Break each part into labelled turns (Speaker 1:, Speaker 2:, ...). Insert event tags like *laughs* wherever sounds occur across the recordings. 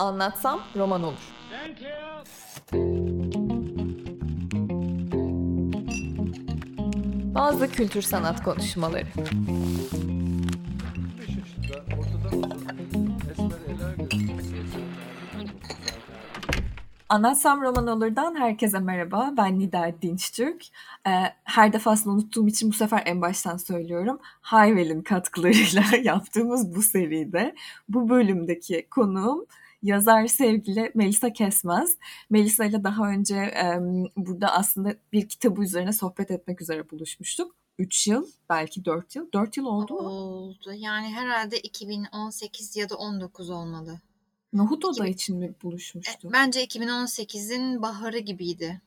Speaker 1: Anlatsam roman olur. Bazı kültür sanat konuşmaları. Anlatsam Roman Olur'dan herkese merhaba. Ben Nida Dinçtürk. Ee, her defasında unuttuğum için bu sefer en baştan söylüyorum. Hayvel'in katkılarıyla *laughs* yaptığımız bu seride bu bölümdeki konuğum yazar sevgili Melisa Kesmez. Melisa ile daha önce e, burada aslında bir kitabı üzerine sohbet etmek üzere buluşmuştuk. 3 yıl, belki 4 yıl. 4 yıl oldu mu?
Speaker 2: Oldu. Yani herhalde 2018 ya da 19 olmalı.
Speaker 1: Nohut Oda için mi buluşmuştu?
Speaker 2: E, bence 2018'in baharı gibiydi.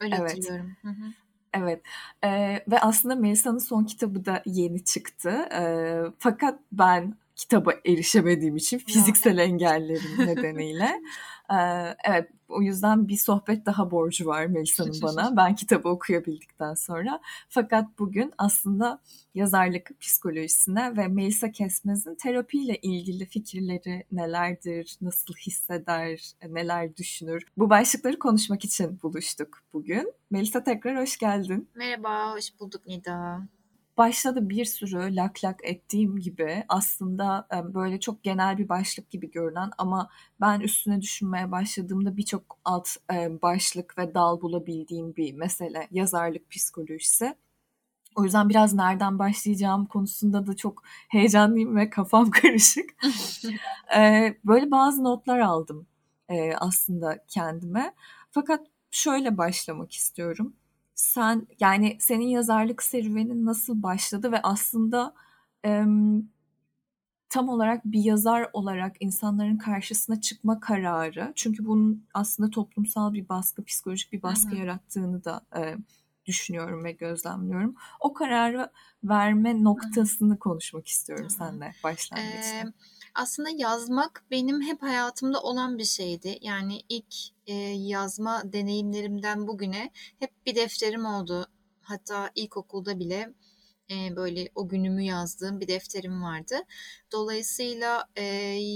Speaker 2: Öyle
Speaker 1: evet.
Speaker 2: hatırlıyorum. Hı hı.
Speaker 1: Evet ee, ve aslında Melisa'nın son kitabı da yeni çıktı. Ee, fakat ben kitaba erişemediğim için fiziksel engellerim nedeniyle. *laughs* Ee, evet o yüzden bir sohbet daha borcu var Melisa'nın bana. Ben kitabı okuyabildikten sonra. Fakat bugün aslında yazarlık psikolojisine ve Melisa Kesmez'in terapiyle ilgili fikirleri nelerdir, nasıl hisseder, neler düşünür? Bu başlıkları konuşmak için buluştuk bugün. Melisa tekrar hoş geldin.
Speaker 2: Merhaba, hoş bulduk Nida
Speaker 1: başladı bir sürü lak lak ettiğim gibi aslında böyle çok genel bir başlık gibi görünen ama ben üstüne düşünmeye başladığımda birçok alt başlık ve dal bulabildiğim bir mesele yazarlık psikolojisi. O yüzden biraz nereden başlayacağım konusunda da çok heyecanlıyım ve kafam *laughs* karışık. böyle bazı notlar aldım aslında kendime. Fakat şöyle başlamak istiyorum sen yani senin yazarlık serüvenin nasıl başladı ve aslında e, tam olarak bir yazar olarak insanların karşısına çıkma kararı çünkü bunun aslında toplumsal bir baskı, psikolojik bir baskı Hı-hı. yarattığını da e, düşünüyorum ve gözlemliyorum. O kararı verme noktasını Hı-hı. konuşmak istiyorum Hı-hı. seninle başlangıçta. Ee,
Speaker 2: aslında yazmak benim hep hayatımda olan bir şeydi. Yani ilk e, yazma deneyimlerimden bugüne hep bir defterim oldu. Hatta ilkokulda bile e, böyle o günümü yazdığım bir defterim vardı. Dolayısıyla e,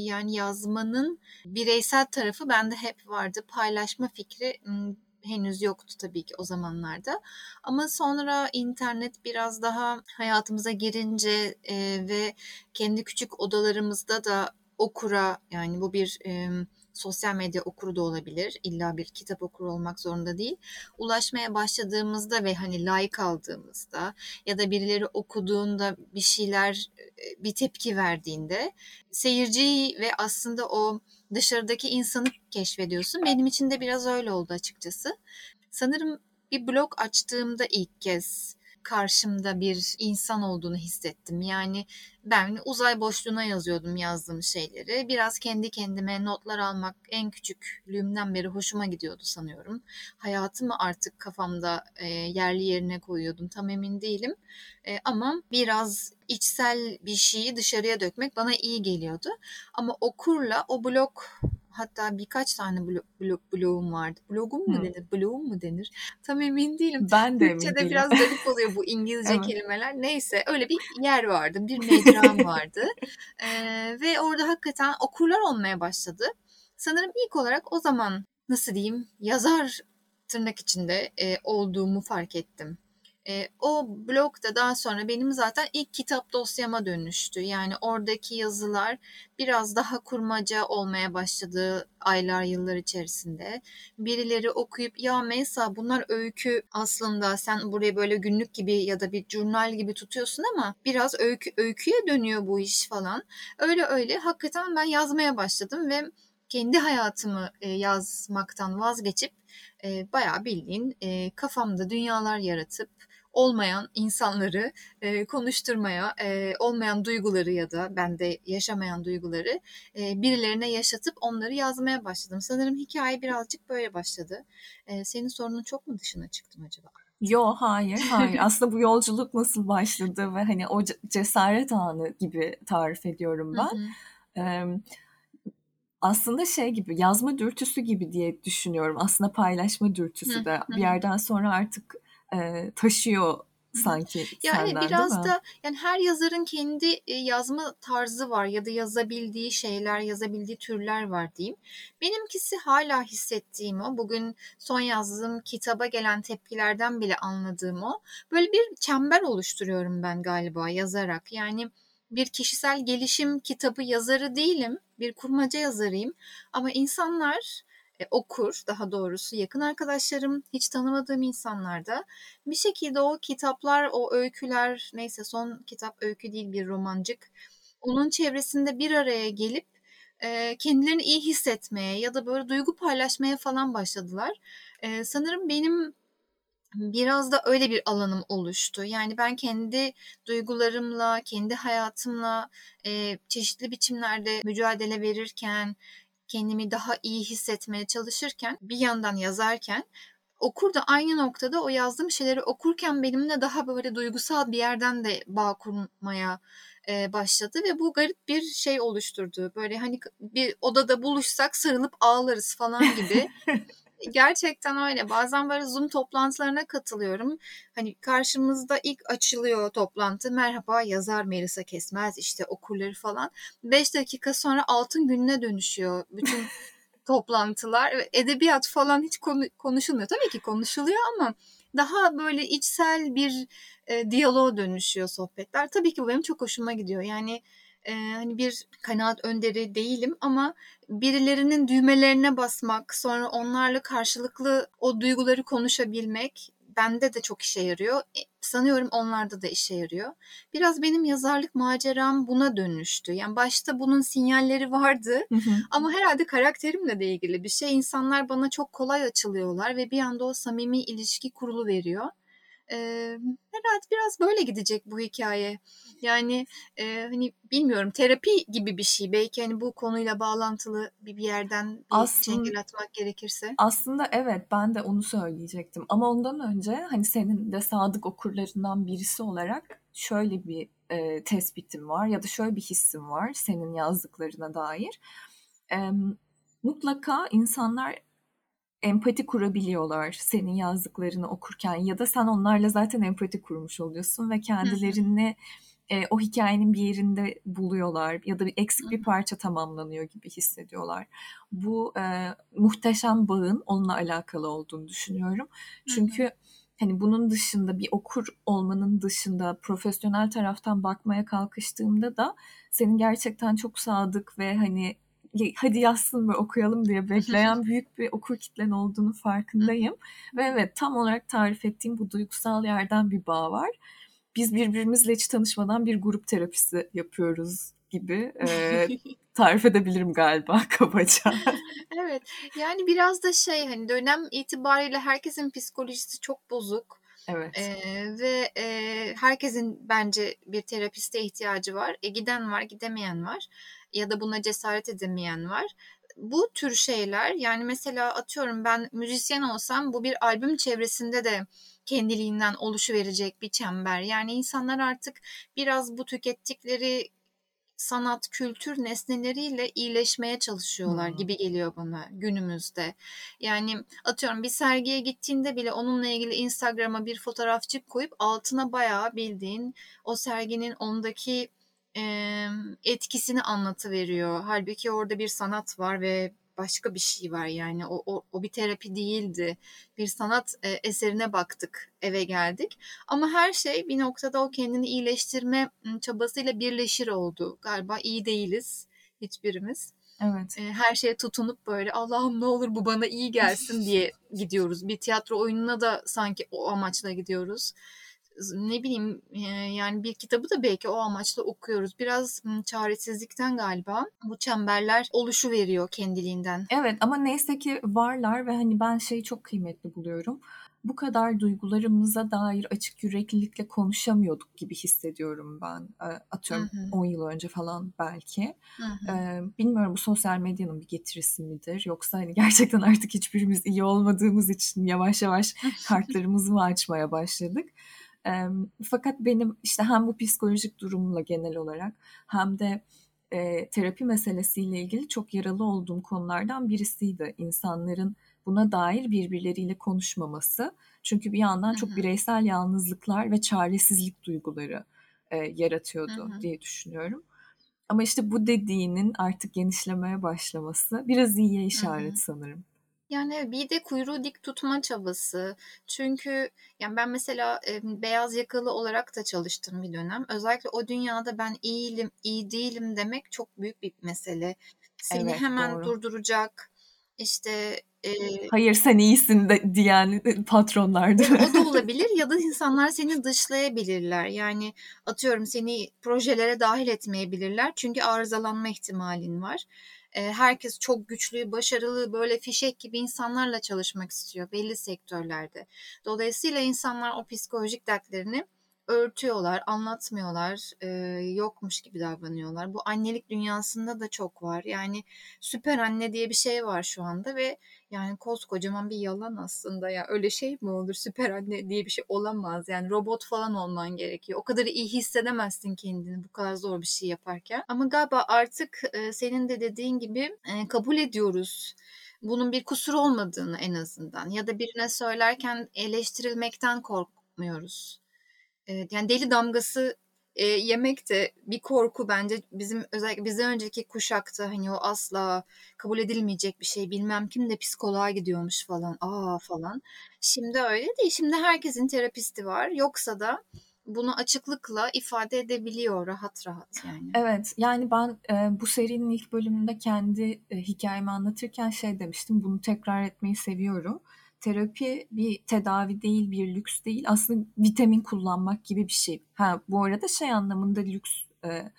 Speaker 2: yani yazmanın bireysel tarafı bende hep vardı. Paylaşma fikri henüz yoktu tabii ki o zamanlarda. Ama sonra internet biraz daha hayatımıza girince e, ve kendi küçük odalarımızda da okura yani bu bir e, sosyal medya okuru da olabilir. İlla bir kitap okuru olmak zorunda değil. Ulaşmaya başladığımızda ve hani like aldığımızda ya da birileri okuduğunda bir şeyler bir tepki verdiğinde seyirciyi ve aslında o dışarıdaki insanı keşfediyorsun. Benim için de biraz öyle oldu açıkçası. Sanırım bir blog açtığımda ilk kez karşımda bir insan olduğunu hissettim. Yani ben uzay boşluğuna yazıyordum yazdığım şeyleri. Biraz kendi kendime notlar almak en küçüklüğümden beri hoşuma gidiyordu sanıyorum. Hayatımı artık kafamda e, yerli yerine koyuyordum tam emin değilim. E, ama biraz içsel bir şeyi dışarıya dökmek bana iyi geliyordu. Ama okurla o blog hatta birkaç tane blog, blog blogum vardı. Blogum mu hmm. denir, blogum mu denir? Tam emin değilim.
Speaker 1: Ben de Türkçe'de
Speaker 2: emin biraz garip oluyor bu İngilizce evet. kelimeler. Neyse öyle bir yer vardı, bir mecram *laughs* vardı. Ee, ve orada hakikaten okurlar olmaya başladı. Sanırım ilk olarak o zaman nasıl diyeyim yazar tırnak içinde e, olduğumu fark ettim. E, o blog da daha sonra benim zaten ilk kitap dosyama dönüştü. Yani oradaki yazılar biraz daha kurmaca olmaya başladı aylar yıllar içerisinde. Birileri okuyup ya Meysa bunlar öykü aslında sen buraya böyle günlük gibi ya da bir jurnal gibi tutuyorsun ama biraz öykü, öyküye dönüyor bu iş falan. Öyle öyle hakikaten ben yazmaya başladım ve kendi hayatımı yazmaktan vazgeçip e, bayağı bildiğin e, kafamda dünyalar yaratıp olmayan insanları e, konuşturmaya, e, olmayan duyguları ya da bende yaşamayan duyguları e, birilerine yaşatıp onları yazmaya başladım. Sanırım hikaye birazcık böyle başladı. E, senin sorunun çok mu dışına çıktım acaba?
Speaker 1: Yo hayır hayır *laughs* aslında bu yolculuk nasıl başladı ve hani o cesaret anı gibi tarif ediyorum ben. Hı hı. Ee, aslında şey gibi yazma dürtüsü gibi diye düşünüyorum. Aslında paylaşma dürtüsü de bir yerden sonra artık e, taşıyor sanki
Speaker 2: yani
Speaker 1: senden
Speaker 2: biraz da yani her yazarın kendi yazma tarzı var ya da yazabildiği şeyler, yazabildiği türler var diyeyim. Benimkisi hala hissettiğim o. Bugün son yazdığım kitaba gelen tepkilerden bile anladığım o. Böyle bir çember oluşturuyorum ben galiba yazarak. Yani bir kişisel gelişim kitabı yazarı değilim. Bir kurmaca yazarıyım. Ama insanlar e, okur daha doğrusu yakın arkadaşlarım hiç tanımadığım insanlar da bir şekilde o kitaplar o öyküler neyse son kitap öykü değil bir romancık onun çevresinde bir araya gelip e, kendilerini iyi hissetmeye ya da böyle duygu paylaşmaya falan başladılar. E, sanırım benim biraz da öyle bir alanım oluştu. Yani ben kendi duygularımla, kendi hayatımla e, çeşitli biçimlerde mücadele verirken, kendimi daha iyi hissetmeye çalışırken, bir yandan yazarken okur da aynı noktada o yazdığım şeyleri okurken benimle daha böyle duygusal bir yerden de bağ kurmaya e, başladı ve bu garip bir şey oluşturdu. Böyle hani bir odada buluşsak sarılıp ağlarız falan gibi *laughs* Gerçekten öyle. Bazen böyle Zoom toplantılarına katılıyorum. Hani karşımızda ilk açılıyor toplantı. Merhaba yazar Melisa Kesmez işte okurları falan. Beş dakika sonra altın gününe dönüşüyor bütün *laughs* toplantılar. Edebiyat falan hiç konu, konuşulmuyor. Tabii ki konuşuluyor ama daha böyle içsel bir e, diyaloğa dönüşüyor sohbetler. Tabii ki bu benim çok hoşuma gidiyor. Yani e, hani bir kanaat önderi değilim ama birilerinin düğmelerine basmak, sonra onlarla karşılıklı o duyguları konuşabilmek bende de çok işe yarıyor. E, sanıyorum onlarda da işe yarıyor. Biraz benim yazarlık maceram buna dönüştü. Yani başta bunun sinyalleri vardı ama herhalde karakterimle de ilgili bir şey. İnsanlar bana çok kolay açılıyorlar ve bir anda o samimi ilişki kurulu veriyor. Ee, herhalde biraz böyle gidecek bu hikaye. Yani e, hani bilmiyorum terapi gibi bir şey. Belki hani bu konuyla bağlantılı bir, bir yerden bir aslında, çengel atmak gerekirse.
Speaker 1: Aslında evet ben de onu söyleyecektim. Ama ondan önce hani senin de sadık okurlarından birisi olarak şöyle bir e, tespitim var ya da şöyle bir hissim var senin yazdıklarına dair. E, mutlaka insanlar empati kurabiliyorlar senin yazdıklarını okurken ya da sen onlarla zaten empati kurmuş oluyorsun ve kendilerini e, o hikayenin bir yerinde buluyorlar ya da bir eksik bir parça tamamlanıyor gibi hissediyorlar. Bu e, muhteşem bağın onunla alakalı olduğunu düşünüyorum. Çünkü hani bunun dışında bir okur olmanın dışında profesyonel taraftan bakmaya kalkıştığımda da senin gerçekten çok sadık ve hani hadi yazsın ve okuyalım diye bekleyen büyük bir okur kitlen olduğunu farkındayım. Ve evet tam olarak tarif ettiğim bu duygusal yerden bir bağ var. Biz birbirimizle hiç tanışmadan bir grup terapisi yapıyoruz gibi e, *laughs* tarif edebilirim galiba *laughs* kabaca.
Speaker 2: evet yani biraz da şey hani dönem itibariyle herkesin psikolojisi çok bozuk. Evet. Ee, ve e, herkesin bence bir terapiste ihtiyacı var. E, giden var, gidemeyen var ya da buna cesaret edemeyen var. Bu tür şeyler yani mesela atıyorum ben müzisyen olsam bu bir albüm çevresinde de kendiliğinden oluşu verecek bir çember. Yani insanlar artık biraz bu tükettikleri sanat, kültür nesneleriyle iyileşmeye çalışıyorlar hmm. gibi geliyor bana günümüzde. Yani atıyorum bir sergiye gittiğinde bile onunla ilgili Instagram'a bir fotoğrafçık koyup altına bayağı bildiğin o serginin ondaki e, etkisini anlatıveriyor. Halbuki orada bir sanat var ve başka bir şey var yani o, o, o bir terapi değildi. Bir sanat e, eserine baktık eve geldik. Ama her şey bir noktada o kendini iyileştirme çabasıyla birleşir oldu. Galiba iyi değiliz hiçbirimiz. Evet. E, her şeye tutunup böyle Allah'ım ne olur bu bana iyi gelsin diye *laughs* gidiyoruz. Bir tiyatro oyununa da sanki o amaçla gidiyoruz ne bileyim yani bir kitabı da belki o amaçla okuyoruz. Biraz çaresizlikten galiba bu çemberler oluşu veriyor kendiliğinden.
Speaker 1: Evet ama neyse ki varlar ve hani ben şeyi çok kıymetli buluyorum. Bu kadar duygularımıza dair açık yüreklilikle konuşamıyorduk gibi hissediyorum ben. Atıyorum hı hı. 10 yıl önce falan belki. Hı hı. Bilmiyorum bu sosyal medyanın bir getirisi midir? Yoksa hani gerçekten artık hiçbirimiz iyi olmadığımız için yavaş yavaş *laughs* kartlarımızı mı açmaya başladık? E, fakat benim işte hem bu psikolojik durumla genel olarak hem de e, terapi meselesiyle ilgili çok yaralı olduğum konulardan birisiydi. İnsanların buna dair birbirleriyle konuşmaması. Çünkü bir yandan çok bireysel yalnızlıklar ve çaresizlik duyguları e, yaratıyordu diye düşünüyorum. Ama işte bu dediğinin artık genişlemeye başlaması biraz iyiye işaret hı hı. sanırım.
Speaker 2: Yani bir de kuyruğu dik tutma çabası. Çünkü yani ben mesela e, beyaz yakalı olarak da çalıştım bir dönem. Özellikle o dünyada ben iyiyim, iyi değilim demek çok büyük bir mesele. Seni evet, hemen doğru. durduracak. İşte
Speaker 1: e, hayır sen iyisin de diyen patronlardı.
Speaker 2: o da olabilir ya da insanlar seni dışlayabilirler. Yani atıyorum seni projelere dahil etmeyebilirler. Çünkü arızalanma ihtimalin var herkes çok güçlü, başarılı, böyle fişek gibi insanlarla çalışmak istiyor belli sektörlerde. Dolayısıyla insanlar o psikolojik dertlerini örtüyorlar, anlatmıyorlar, e, yokmuş gibi davranıyorlar. Bu annelik dünyasında da çok var. Yani süper anne diye bir şey var şu anda ve yani koskocaman bir yalan aslında ya. Öyle şey mi olur? Süper anne diye bir şey olamaz. Yani robot falan olman gerekiyor. O kadar iyi hissedemezsin kendini bu kadar zor bir şey yaparken. Ama galiba artık e, senin de dediğin gibi e, kabul ediyoruz bunun bir kusur olmadığını en azından ya da birine söylerken eleştirilmekten korkmuyoruz yani deli damgası e, yemek de bir korku bence bizim özellikle bizden önceki kuşakta hani o asla kabul edilmeyecek bir şey bilmem kim de psikoloğa gidiyormuş falan aa falan. Şimdi öyle değil. Şimdi herkesin terapisti var. Yoksa da bunu açıklıkla ifade edebiliyor rahat rahat yani.
Speaker 1: Evet yani ben e, bu serinin ilk bölümünde kendi e, hikayemi anlatırken şey demiştim bunu tekrar etmeyi seviyorum terapi bir tedavi değil, bir lüks değil. Aslında vitamin kullanmak gibi bir şey. Ha bu arada şey anlamında lüks e,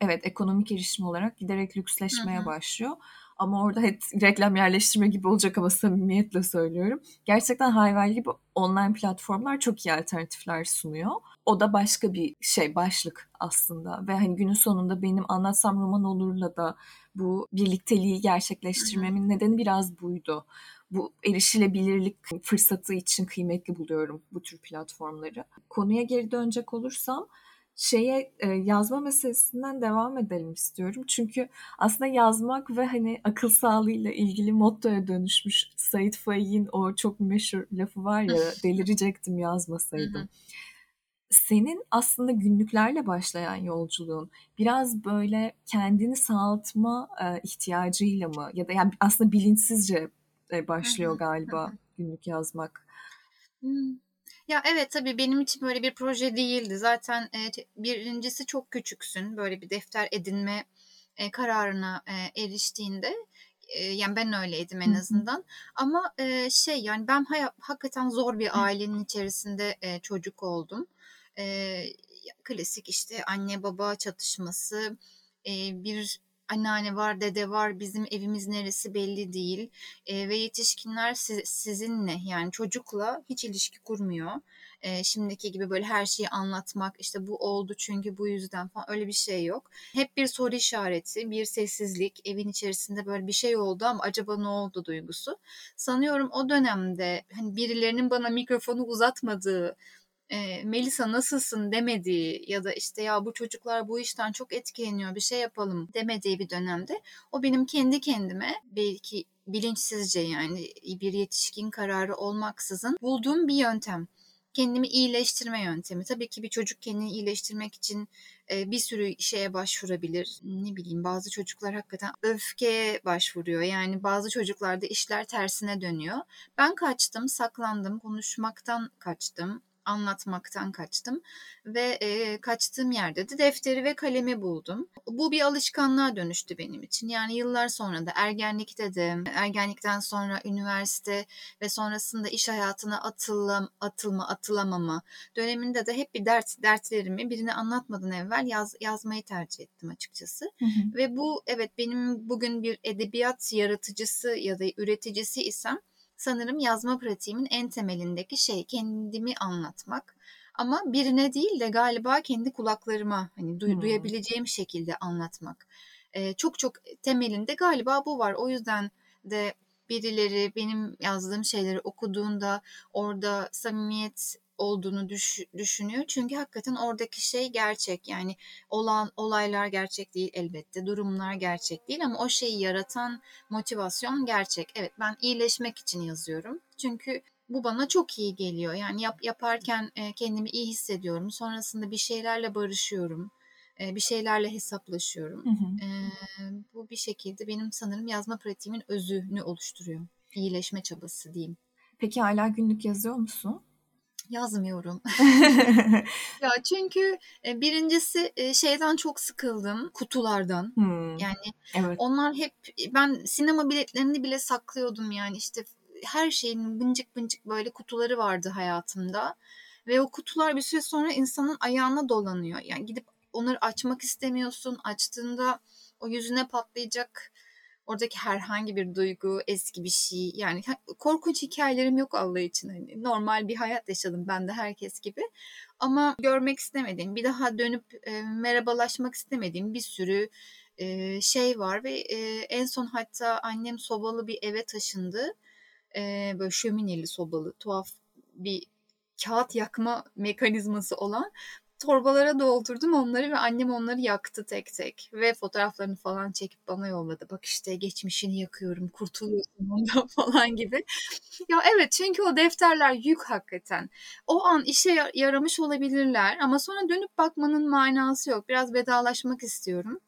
Speaker 1: evet ekonomik erişim olarak giderek lüksleşmeye Hı-hı. başlıyor. Ama orada hep reklam yerleştirme gibi olacak ama samimiyetle söylüyorum. Gerçekten hayvan gibi online platformlar çok iyi alternatifler sunuyor. O da başka bir şey, başlık aslında. Ve hani günün sonunda benim anlatsam roman olurla da bu birlikteliği gerçekleştirmemin Hı-hı. nedeni biraz buydu bu erişilebilirlik fırsatı için kıymetli buluyorum bu tür platformları. Konuya geri dönecek olursam şeye e, yazma meselesinden devam edelim istiyorum. Çünkü aslında yazmak ve hani akıl sağlığıyla ilgili mottoya dönüşmüş Said Faik'in o çok meşhur lafı var ya *laughs* delirecektim yazmasaydım. Senin aslında günlüklerle başlayan yolculuğun biraz böyle kendini sağaltma e, ihtiyacıyla mı ya da yani aslında bilinçsizce başlıyor galiba günlük yazmak.
Speaker 2: Ya evet tabii benim için böyle bir proje değildi. Zaten e, birincisi çok küçüksün. Böyle bir defter edinme e, kararına e, eriştiğinde e, yani ben öyleydim en azından. Ama e, şey yani ben hay- hakikaten zor bir ailenin içerisinde e, çocuk oldum. E, klasik işte anne baba çatışması, e, bir anneanne var, dede var, bizim evimiz neresi belli değil e, ve yetişkinler siz, sizinle yani çocukla hiç ilişki kurmuyor. E, şimdiki gibi böyle her şeyi anlatmak işte bu oldu çünkü bu yüzden falan öyle bir şey yok. Hep bir soru işareti, bir sessizlik, evin içerisinde böyle bir şey oldu ama acaba ne oldu duygusu. Sanıyorum o dönemde hani birilerinin bana mikrofonu uzatmadığı e, Melisa nasılsın demediği ya da işte ya bu çocuklar bu işten çok etkileniyor bir şey yapalım demediği bir dönemde o benim kendi kendime belki bilinçsizce yani bir yetişkin kararı olmaksızın bulduğum bir yöntem. Kendimi iyileştirme yöntemi. Tabii ki bir çocuk kendini iyileştirmek için bir sürü şeye başvurabilir. Ne bileyim bazı çocuklar hakikaten öfkeye başvuruyor. Yani bazı çocuklarda işler tersine dönüyor. Ben kaçtım, saklandım, konuşmaktan kaçtım anlatmaktan kaçtım ve e, kaçtığım yerde de defteri ve kalemi buldum. Bu bir alışkanlığa dönüştü benim için. Yani yıllar sonra da ergenlikte de, ergenlikten sonra üniversite ve sonrasında iş hayatına atılım, atılma, atılamama döneminde de hep bir dert dertlerimi birine anlatmadan evvel yaz, yazmayı tercih ettim açıkçası. Hı hı. Ve bu evet benim bugün bir edebiyat yaratıcısı ya da üreticisi isem sanırım yazma pratiğimin en temelindeki şey kendimi anlatmak. Ama birine değil de galiba kendi kulaklarıma hani duy, hmm. duyabileceğim şekilde anlatmak. Ee, çok çok temelinde galiba bu var. O yüzden de birileri benim yazdığım şeyleri okuduğunda orada samimiyet olduğunu düş, düşünüyor. Çünkü hakikaten oradaki şey gerçek. Yani olan olaylar gerçek değil elbette. Durumlar gerçek değil ama o şeyi yaratan motivasyon gerçek. Evet ben iyileşmek için yazıyorum. Çünkü bu bana çok iyi geliyor. Yani yap, yaparken e, kendimi iyi hissediyorum. Sonrasında bir şeylerle barışıyorum. E, bir şeylerle hesaplaşıyorum. Hı hı. E, bu bir şekilde benim sanırım yazma pratiğimin özünü oluşturuyor. İyileşme çabası diyeyim.
Speaker 1: Peki hala günlük yazıyor musun?
Speaker 2: Yazmıyorum. *laughs* *laughs* ya çünkü e, birincisi e, şeyden çok sıkıldım. Kutulardan. Hmm. Yani evet. onlar hep ben sinema biletlerini bile saklıyordum yani işte her şeyin bıncık bıncık böyle kutuları vardı hayatımda. Ve o kutular bir süre sonra insanın ayağına dolanıyor. Yani gidip onları açmak istemiyorsun. Açtığında o yüzüne patlayacak oradaki herhangi bir duygu, eski bir şey. Yani korkunç hikayelerim yok Allah için. Hani normal bir hayat yaşadım ben de herkes gibi. Ama görmek istemediğim, bir daha dönüp e, merhabalaşmak istemediğim bir sürü e, şey var ve e, en son hatta annem sobalı bir eve taşındı. E, böyle şömineli sobalı, tuhaf bir kağıt yakma mekanizması olan torbalara doldurdum onları ve annem onları yaktı tek tek. Ve fotoğraflarını falan çekip bana yolladı. Bak işte geçmişini yakıyorum, kurtuluyorsun ondan *laughs* falan gibi. ya evet çünkü o defterler yük hakikaten. O an işe yaramış olabilirler ama sonra dönüp bakmanın manası yok. Biraz vedalaşmak istiyorum.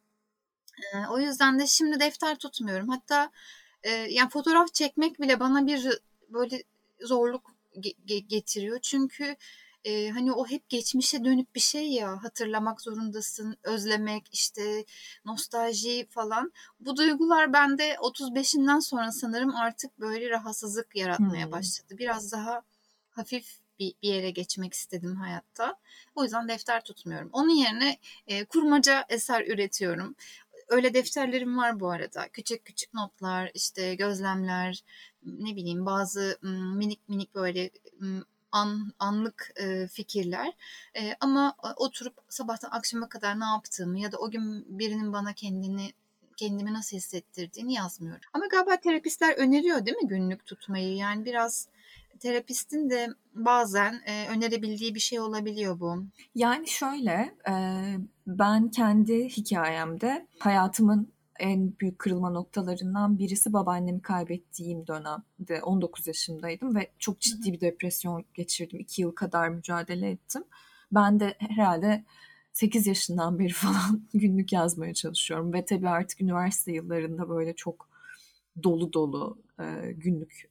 Speaker 2: Ee, o yüzden de şimdi defter tutmuyorum. Hatta e, yani fotoğraf çekmek bile bana bir böyle zorluk ge- getiriyor. Çünkü e, hani o hep geçmişe dönüp bir şey ya hatırlamak zorundasın, özlemek işte nostalji falan. Bu duygular bende 35'inden sonra sanırım artık böyle rahatsızlık yaratmaya hmm. başladı. Biraz daha hafif bir, bir yere geçmek istedim hayatta. O yüzden defter tutmuyorum. Onun yerine e, kurmaca eser üretiyorum. Öyle defterlerim var bu arada. Küçük küçük notlar, işte gözlemler, ne bileyim bazı minik minik böyle an, anlık e, fikirler e, ama oturup sabahtan akşama kadar ne yaptığımı ya da o gün birinin bana kendini kendimi nasıl hissettirdiğini yazmıyorum. Ama galiba terapistler öneriyor değil mi günlük tutmayı? Yani biraz terapistin de bazen e, önerebildiği bir şey olabiliyor bu.
Speaker 1: Yani şöyle e, ben kendi hikayemde hayatımın en büyük kırılma noktalarından birisi babaannemi kaybettiğim dönemde 19 yaşındaydım ve çok ciddi bir depresyon geçirdim. 2 yıl kadar mücadele ettim. Ben de herhalde 8 yaşından beri *laughs* falan günlük yazmaya çalışıyorum ve tabii artık üniversite yıllarında böyle çok dolu dolu e, günlük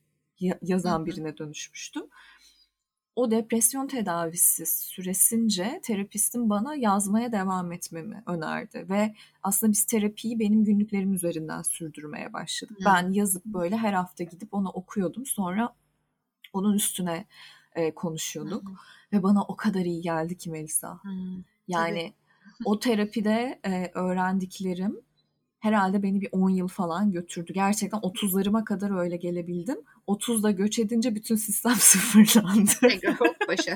Speaker 1: yazan birine dönüşmüştüm o depresyon tedavisi süresince terapistim bana yazmaya devam etmemi önerdi ve aslında biz terapiyi benim günlüklerim üzerinden sürdürmeye başladık. Hmm. Ben yazıp böyle her hafta gidip onu okuyordum. Sonra onun üstüne e, konuşuyorduk hmm. ve bana o kadar iyi geldi ki Melisa. Hmm. Yani o terapide e, öğrendiklerim herhalde beni bir 10 yıl falan götürdü. Gerçekten 30'larıma kadar öyle gelebildim. 30'da göç edince bütün sistem *laughs* sıfırlandı. başa.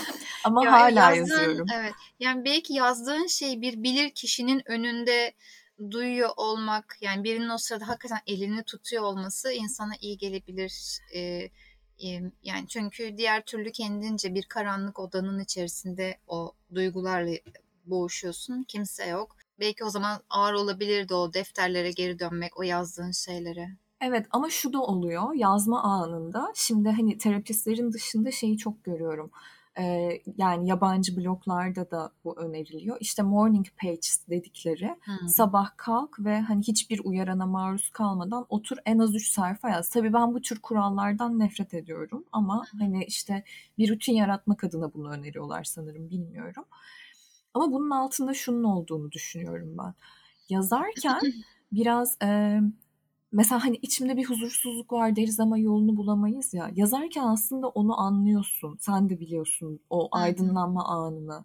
Speaker 1: *laughs* Ama ya hala yazdığın, yazıyorum.
Speaker 2: Evet. Yani belki yazdığın şey bir bilir kişinin önünde duyuyor olmak yani birinin o sırada hakikaten elini tutuyor olması insana iyi gelebilir. Ee, yani çünkü diğer türlü kendince bir karanlık odanın içerisinde o duygularla boğuşuyorsun. Kimse yok. Belki o zaman ağır olabilirdi o defterlere geri dönmek, o yazdığın şeylere.
Speaker 1: Evet ama şu da oluyor yazma anında. Şimdi hani terapistlerin dışında şeyi çok görüyorum. Ee, yani yabancı bloglarda da bu öneriliyor. İşte morning pages dedikleri hmm. sabah kalk ve hani hiçbir uyarana maruz kalmadan otur en az 3 sayfa yaz. Tabii ben bu tür kurallardan nefret ediyorum ama hani işte bir rutin yaratmak adına bunu öneriyorlar sanırım bilmiyorum. Ama bunun altında şunun olduğunu düşünüyorum ben. Yazarken biraz e, mesela hani içimde bir huzursuzluk var deriz ama yolunu bulamayız ya. Yazarken aslında onu anlıyorsun. Sen de biliyorsun o aydınlanma anını.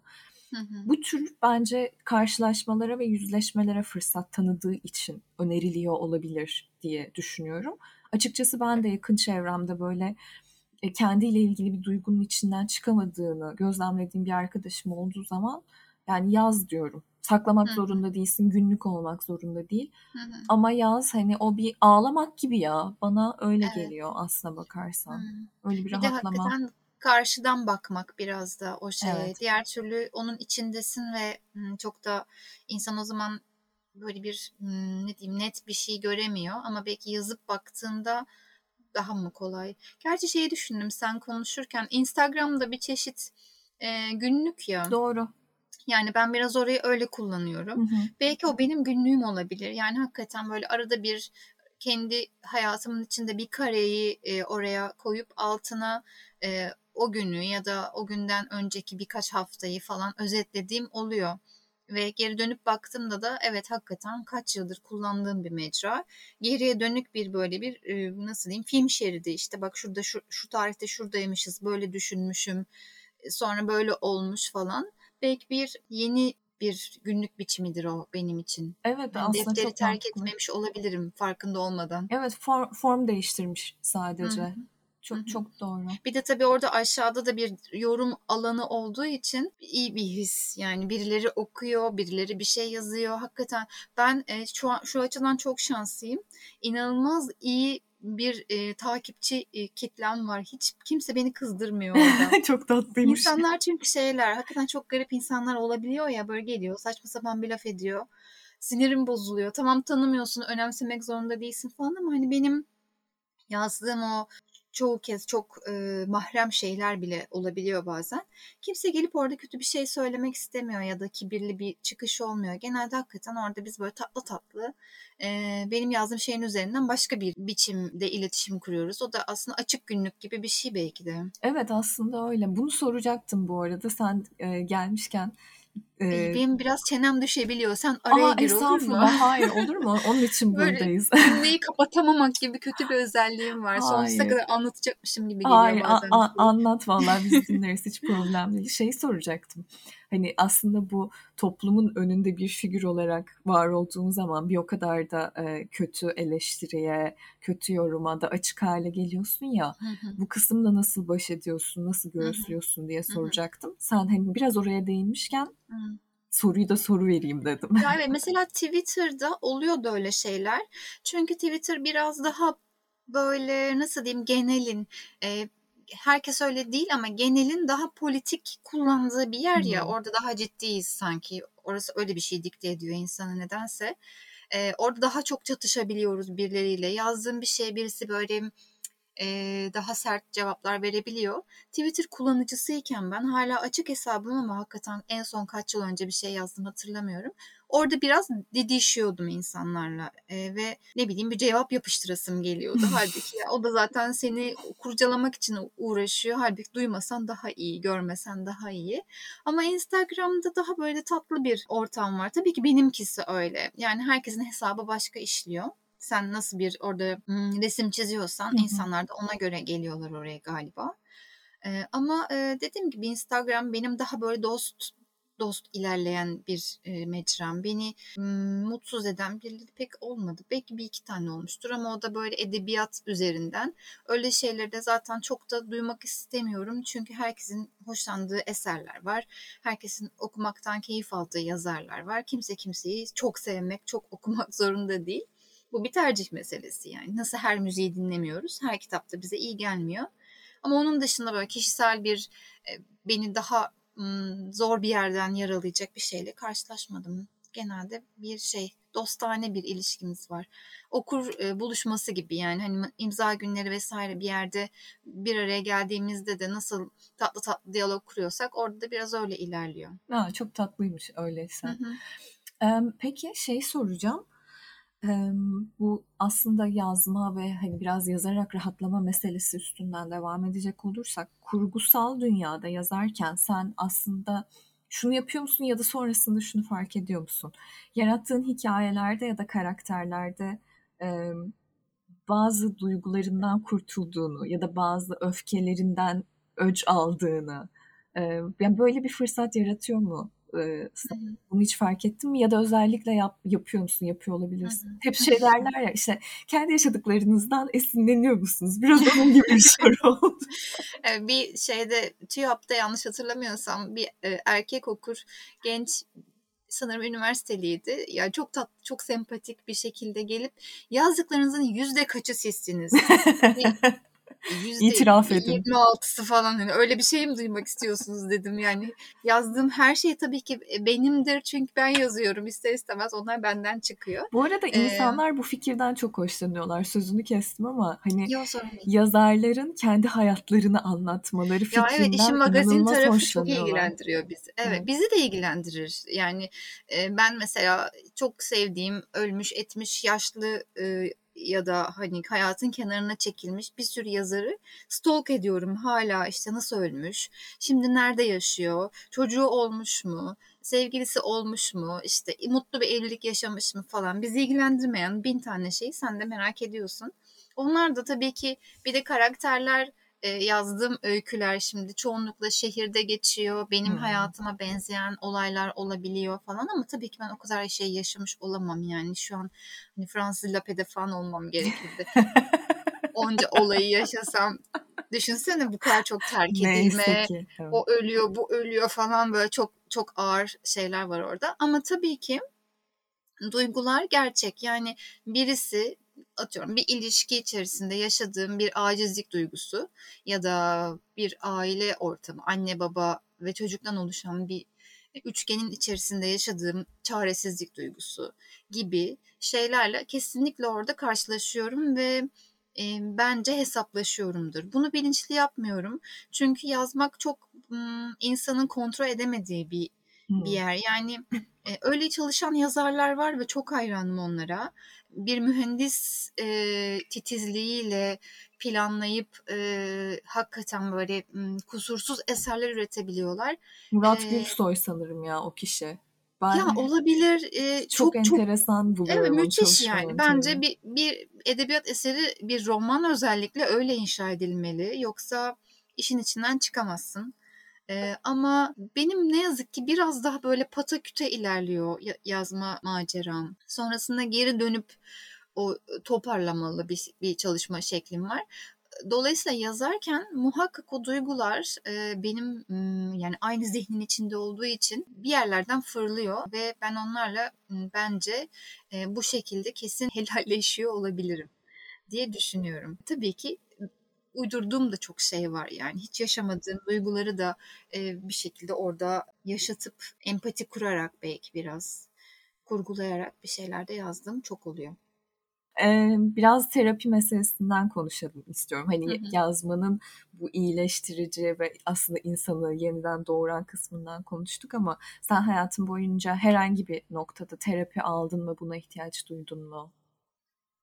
Speaker 1: Bu tür bence karşılaşmalara ve yüzleşmelere fırsat tanıdığı için öneriliyor olabilir diye düşünüyorum. Açıkçası ben de yakın çevremde böyle e, kendiyle ilgili bir duygunun içinden çıkamadığını gözlemlediğim bir arkadaşım olduğu zaman yani yaz diyorum. Saklamak Hı. zorunda değilsin, günlük olmak zorunda değil. Hı hı. Ama yaz hani o bir ağlamak gibi ya. Bana öyle evet. geliyor aslına bakarsan. Hı. Öyle bir, bir rahatlama.
Speaker 2: De karşıdan bakmak biraz da o şeye.
Speaker 1: Evet.
Speaker 2: Diğer türlü onun içindesin ve çok da insan o zaman böyle bir ne diyeyim net bir şey göremiyor ama belki yazıp baktığında daha mı kolay? Gerçi şeyi düşündüm sen konuşurken Instagram'da bir çeşit e, günlük ya.
Speaker 1: Doğru.
Speaker 2: Yani ben biraz orayı öyle kullanıyorum. Hı hı. Belki o benim günlüğüm olabilir. Yani hakikaten böyle arada bir kendi hayatımın içinde bir kareyi e, oraya koyup altına e, o günü ya da o günden önceki birkaç haftayı falan özetlediğim oluyor. Ve geri dönüp baktığımda da evet hakikaten kaç yıldır kullandığım bir mecra. Geriye dönük bir böyle bir e, nasıl diyeyim film şeridi işte bak şurada şu, şu tarihte şuradaymışız böyle düşünmüşüm sonra böyle olmuş falan. Belki bir yeni bir günlük biçimidir o benim için.
Speaker 1: Evet
Speaker 2: ben
Speaker 1: aslında
Speaker 2: defteri
Speaker 1: çok
Speaker 2: terk
Speaker 1: mantıklı.
Speaker 2: etmemiş olabilirim farkında olmadan.
Speaker 1: Evet form, form değiştirmiş sadece.
Speaker 2: Hı-hı.
Speaker 1: Çok Hı-hı. çok doğru.
Speaker 2: Bir de tabii orada aşağıda da bir yorum alanı olduğu için iyi bir his. Yani birileri okuyor, birileri bir şey yazıyor. Hakikaten ben e, şu şu açıdan çok şanslıyım. İnanılmaz iyi bir e, takipçi e, kitlem var. Hiç kimse beni kızdırmıyor orada. *laughs*
Speaker 1: çok tatlıymış.
Speaker 2: İnsanlar çünkü şeyler hakikaten çok garip insanlar olabiliyor ya böyle geliyor saçma sapan bir laf ediyor. Sinirim bozuluyor. Tamam tanımıyorsun, önemsemek zorunda değilsin falan ama hani benim yazdığım o çoğu kez çok e, mahrem şeyler bile olabiliyor bazen. Kimse gelip orada kötü bir şey söylemek istemiyor ya da kibirli bir çıkış olmuyor. Genelde hakikaten orada biz böyle tatlı tatlı e, benim yazdığım şeyin üzerinden başka bir biçimde iletişim kuruyoruz. O da aslında açık günlük gibi bir şey belki de.
Speaker 1: Evet aslında öyle. Bunu soracaktım bu arada sen e, gelmişken.
Speaker 2: Ee, Benim biraz çenem düşebiliyor. Sen araya
Speaker 1: Aa,
Speaker 2: gir olur mu? *laughs*
Speaker 1: Hayır olur mu? Onun için buradayız. *laughs*
Speaker 2: cümleyi kapatamamak gibi kötü bir özelliğim var. Sonsuza kadar anlatacakmışım gibi geliyor
Speaker 1: Hayır,
Speaker 2: bazen.
Speaker 1: A- anlat vallahi biz *laughs* dinleriz hiç problem değil. Şey soracaktım. Hani aslında bu toplumun önünde bir figür olarak var olduğun zaman bir o kadar da e, kötü eleştiriye, kötü yoruma da açık hale geliyorsun ya.
Speaker 2: Hı hı.
Speaker 1: Bu kısımda nasıl baş ediyorsun, nasıl göğüslüyorsun diye soracaktım. Sen hani biraz oraya değinmişken. Soruyu da soru vereyim dedim.
Speaker 2: Ya evet mesela Twitter'da oluyor da öyle şeyler. Çünkü Twitter biraz daha böyle nasıl diyeyim genelin e, herkes öyle değil ama genelin daha politik kullandığı bir yer ya.
Speaker 1: Hmm.
Speaker 2: Orada daha ciddiyiz sanki. Orası öyle bir şey dikte ediyor insana nedense. E, orada daha çok çatışabiliyoruz birileriyle. Yazdığım bir şey birisi böyle e, daha sert cevaplar verebiliyor. Twitter kullanıcısıyken ben hala açık hesabım ama hakikaten en son kaç yıl önce bir şey yazdım hatırlamıyorum. Orada biraz didişiyordum insanlarla e, ve ne bileyim bir cevap yapıştırasım geliyordu. *laughs* Halbuki ya, o da zaten seni kurcalamak için uğraşıyor. Halbuki duymasan daha iyi, görmesen daha iyi. Ama Instagram'da daha böyle tatlı bir ortam var. Tabii ki benimkisi öyle. Yani herkesin hesabı başka işliyor sen nasıl bir orada resim çiziyorsan Hı-hı. insanlar da ona göre geliyorlar oraya galiba. Ee, ama e, dediğim gibi Instagram benim daha böyle dost dost ilerleyen bir e, mecram. Beni mutsuz eden birileri pek olmadı. Belki bir iki tane olmuştur ama o da böyle edebiyat üzerinden. Öyle şeyleri de zaten çok da duymak istemiyorum. Çünkü herkesin hoşlandığı eserler var. Herkesin okumaktan keyif aldığı yazarlar var. Kimse kimseyi çok sevmek, çok okumak *laughs* zorunda değil. Bu bir tercih meselesi yani. Nasıl her müziği dinlemiyoruz? Her kitap da bize iyi gelmiyor. Ama onun dışında böyle kişisel bir beni daha zor bir yerden yaralayacak bir şeyle karşılaşmadım. Genelde bir şey dostane bir ilişkimiz var. Okur buluşması gibi yani hani imza günleri vesaire bir yerde bir araya geldiğimizde de nasıl tatlı tatlı diyalog kuruyorsak orada da biraz öyle ilerliyor.
Speaker 1: Ha, çok tatlıymış öyleyse. Hı hı. Peki şey soracağım bu aslında yazma ve hani biraz yazarak rahatlama meselesi üstünden devam edecek olursak kurgusal dünyada yazarken sen aslında şunu yapıyor musun ya da sonrasında şunu fark ediyor musun? Yarattığın hikayelerde ya da karakterlerde bazı duygularından kurtulduğunu ya da bazı öfkelerinden öc aldığını yani böyle bir fırsat yaratıyor mu e, bunu hiç fark ettin mi? Ya da özellikle yap, yapıyor musun? Yapıyor olabilirsin. Hep şey derler ya işte kendi yaşadıklarınızdan esinleniyor musunuz? Biraz onun gibi bir soru *laughs* oldu.
Speaker 2: bir şeyde TÜYAP'ta yanlış hatırlamıyorsam bir e, erkek okur genç sanırım üniversiteliydi. Ya yani çok tat, çok sempatik bir şekilde gelip yazdıklarınızın yüzde kaçı sizsiniz? *laughs*
Speaker 1: İtiraf edin.
Speaker 2: %26'sı falan hani öyle bir şey mi duymak istiyorsunuz dedim. Yani yazdığım her şey tabii ki benimdir çünkü ben yazıyorum ister istemez onlar benden çıkıyor.
Speaker 1: Bu arada
Speaker 2: Ee,
Speaker 1: insanlar bu fikirden çok hoşlanıyorlar. Sözünü kestim ama hani
Speaker 2: Yok
Speaker 1: yazarların kendi hayatlarını anlatmaları
Speaker 2: Ya evet
Speaker 1: fikrinden
Speaker 2: işin magazin tarafı çok ilgilendiriyor bizi. Evet,
Speaker 1: Evet.
Speaker 2: bizi de ilgilendirir. Yani ben mesela çok sevdiğim ölmüş etmiş yaşlı e, ya da hani hayatın kenarına çekilmiş bir sürü yazarı stalk ediyorum. Hala işte nasıl ölmüş, şimdi nerede yaşıyor, çocuğu olmuş mu, sevgilisi olmuş mu, işte mutlu bir evlilik yaşamış mı falan. Bizi ilgilendirmeyen bin tane şeyi sen de merak ediyorsun. Onlar da tabii ki bir de karakterler e, yazdığım öyküler şimdi çoğunlukla şehirde geçiyor. Benim
Speaker 1: Hmm.
Speaker 2: hayatıma benzeyen olaylar olabiliyor falan ama tabii ki ben o kadar şey yaşamış olamam yani. Şu an hani Fransız Lapede falan olmam gerekirdi. *laughs* Onca olayı yaşasam düşünsene bu kadar çok terk edilme,
Speaker 1: ki. Evet.
Speaker 2: o ölüyor, bu ölüyor falan böyle çok çok ağır şeyler var orada. Ama tabii ki duygular gerçek. Yani birisi atıyorum bir ilişki içerisinde yaşadığım bir acizlik duygusu ya da bir aile ortamı, anne baba ve çocuktan oluşan bir üçgenin içerisinde yaşadığım çaresizlik duygusu gibi şeylerle kesinlikle orada karşılaşıyorum ve e, bence hesaplaşıyorumdur. Bunu bilinçli yapmıyorum. Çünkü yazmak çok ım, insanın kontrol edemediği bir bir yer. Yani e, öyle çalışan yazarlar var ve çok hayranım onlara. Bir mühendis e, titizliğiyle planlayıp e, hakikaten böyle kusursuz eserler üretebiliyorlar.
Speaker 1: Murat
Speaker 2: Ee,
Speaker 1: Gülsoy sanırım ya o kişi.
Speaker 2: Ya
Speaker 1: Ben
Speaker 2: olabilir e,
Speaker 1: çok
Speaker 2: çok çok
Speaker 1: enteresan
Speaker 2: evet
Speaker 1: buluyorum onun
Speaker 2: müthiş yani. Bence bir bir edebiyat eseri bir roman özellikle öyle inşa edilmeli. Yoksa işin içinden çıkamazsın. Ee, ama benim ne yazık ki biraz daha böyle pataküte ilerliyor ya- yazma maceram. Sonrasında geri dönüp o toparlamalı bir, bir çalışma şeklim var. Dolayısıyla yazarken muhakkak o duygular e, benim yani aynı zihnin içinde olduğu için bir yerlerden fırlıyor ve ben onlarla bence e, bu şekilde kesin *laughs* helalleşiyor olabilirim diye düşünüyorum. Tabii ki uydurduğum da çok şey var yani hiç yaşamadığım duyguları da e, bir şekilde orada yaşatıp empati kurarak belki biraz kurgulayarak bir şeyler de yazdığım çok oluyor.
Speaker 1: Ee, biraz terapi meselesinden konuşalım istiyorum. Hani
Speaker 2: Hı hı.
Speaker 1: yazmanın bu iyileştirici ve aslında insanı yeniden doğuran kısmından konuştuk ama sen hayatın boyunca herhangi bir noktada terapi aldın mı? Buna ihtiyaç duydun mu?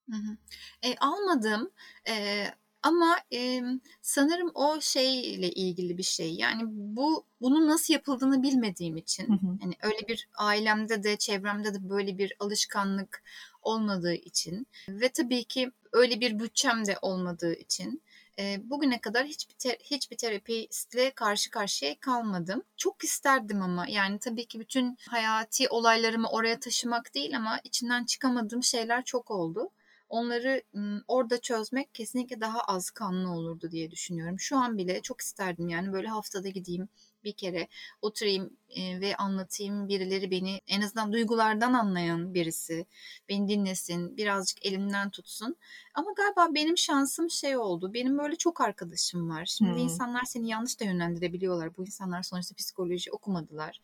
Speaker 2: Hı hı. E, almadım E, ama e, sanırım o şeyle ilgili bir şey. Yani bu bunun nasıl yapıldığını bilmediğim
Speaker 1: Hı
Speaker 2: için,
Speaker 1: hı.
Speaker 2: hani öyle bir ailemde de çevremde de böyle bir alışkanlık olmadığı için ve tabii ki öyle bir bütçem de olmadığı için e, bugüne kadar hiçbir te- hiçbir terapistle karşı karşıya kalmadım. Çok isterdim ama yani tabii ki bütün hayati olaylarımı oraya taşımak değil ama içinden çıkamadığım şeyler çok oldu. Onları orada çözmek kesinlikle daha az kanlı olurdu diye düşünüyorum. Şu an bile çok isterdim yani böyle haftada gideyim bir kere oturayım ve anlatayım birileri beni en azından duygulardan anlayan birisi beni dinlesin birazcık elimden tutsun. Ama galiba benim şansım şey oldu. Benim böyle çok arkadaşım var. Şimdi
Speaker 1: Hmm.
Speaker 2: insanlar seni yanlış da yönlendirebiliyorlar. Bu insanlar sonuçta psikoloji okumadılar.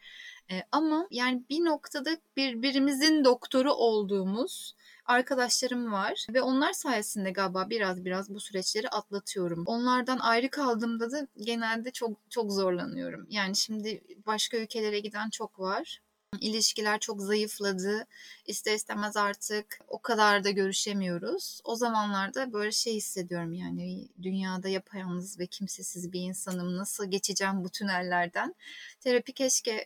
Speaker 2: Ama yani bir noktada birbirimizin doktoru olduğumuz arkadaşlarım var ve onlar sayesinde galiba biraz biraz bu süreçleri atlatıyorum. Onlardan ayrı kaldığımda da genelde çok çok zorlanıyorum. Yani şimdi başka ülkelere giden çok var. İlişkiler çok zayıfladı. İster istemez artık o kadar da görüşemiyoruz. O zamanlarda böyle şey hissediyorum yani dünyada yapayalnız ve kimsesiz bir insanım. Nasıl geçeceğim bu tünellerden? Terapi keşke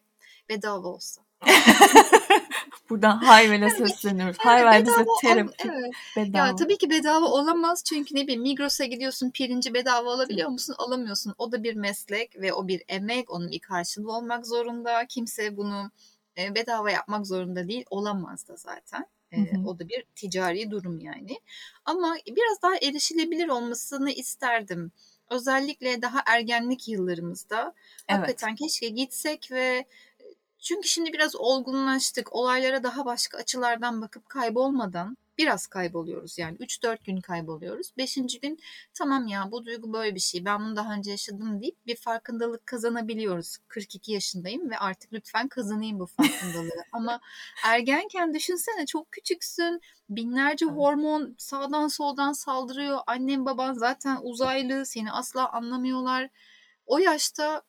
Speaker 2: bedava olsa. *laughs*
Speaker 1: Buradan Hayvel'e sesleniyoruz. Hayvel bize terapi
Speaker 2: evet.
Speaker 1: bedava.
Speaker 2: Ya tabii ki bedava olamaz çünkü ne bileyim Migros'a gidiyorsun pirinci bedava alabiliyor musun? Alamıyorsun. O da bir meslek ve o bir emek. Onun bir karşılığı olmak zorunda. Kimse bunu e, bedava yapmak zorunda değil. Olamaz da zaten. E,
Speaker 1: Hı hı.
Speaker 2: o da bir ticari durum yani. Ama biraz daha erişilebilir olmasını isterdim. Özellikle daha ergenlik yıllarımızda
Speaker 1: Evet.
Speaker 2: hakikaten keşke gitsek ve Çünkü şimdi biraz olgunlaştık. Olaylara daha başka açılardan bakıp kaybolmadan biraz kayboluyoruz yani 3-4 gün kayboluyoruz. 5. gün tamam ya bu duygu böyle bir şey ben bunu daha önce yaşadım deyip bir farkındalık kazanabiliyoruz. 42 yaşındayım ve artık lütfen kazanayım bu farkındalığı. *laughs* Ama ergenken düşünsene çok küçüksün binlerce hormon sağdan soldan saldırıyor. Annem baban zaten uzaylı seni asla anlamıyorlar. O yaşta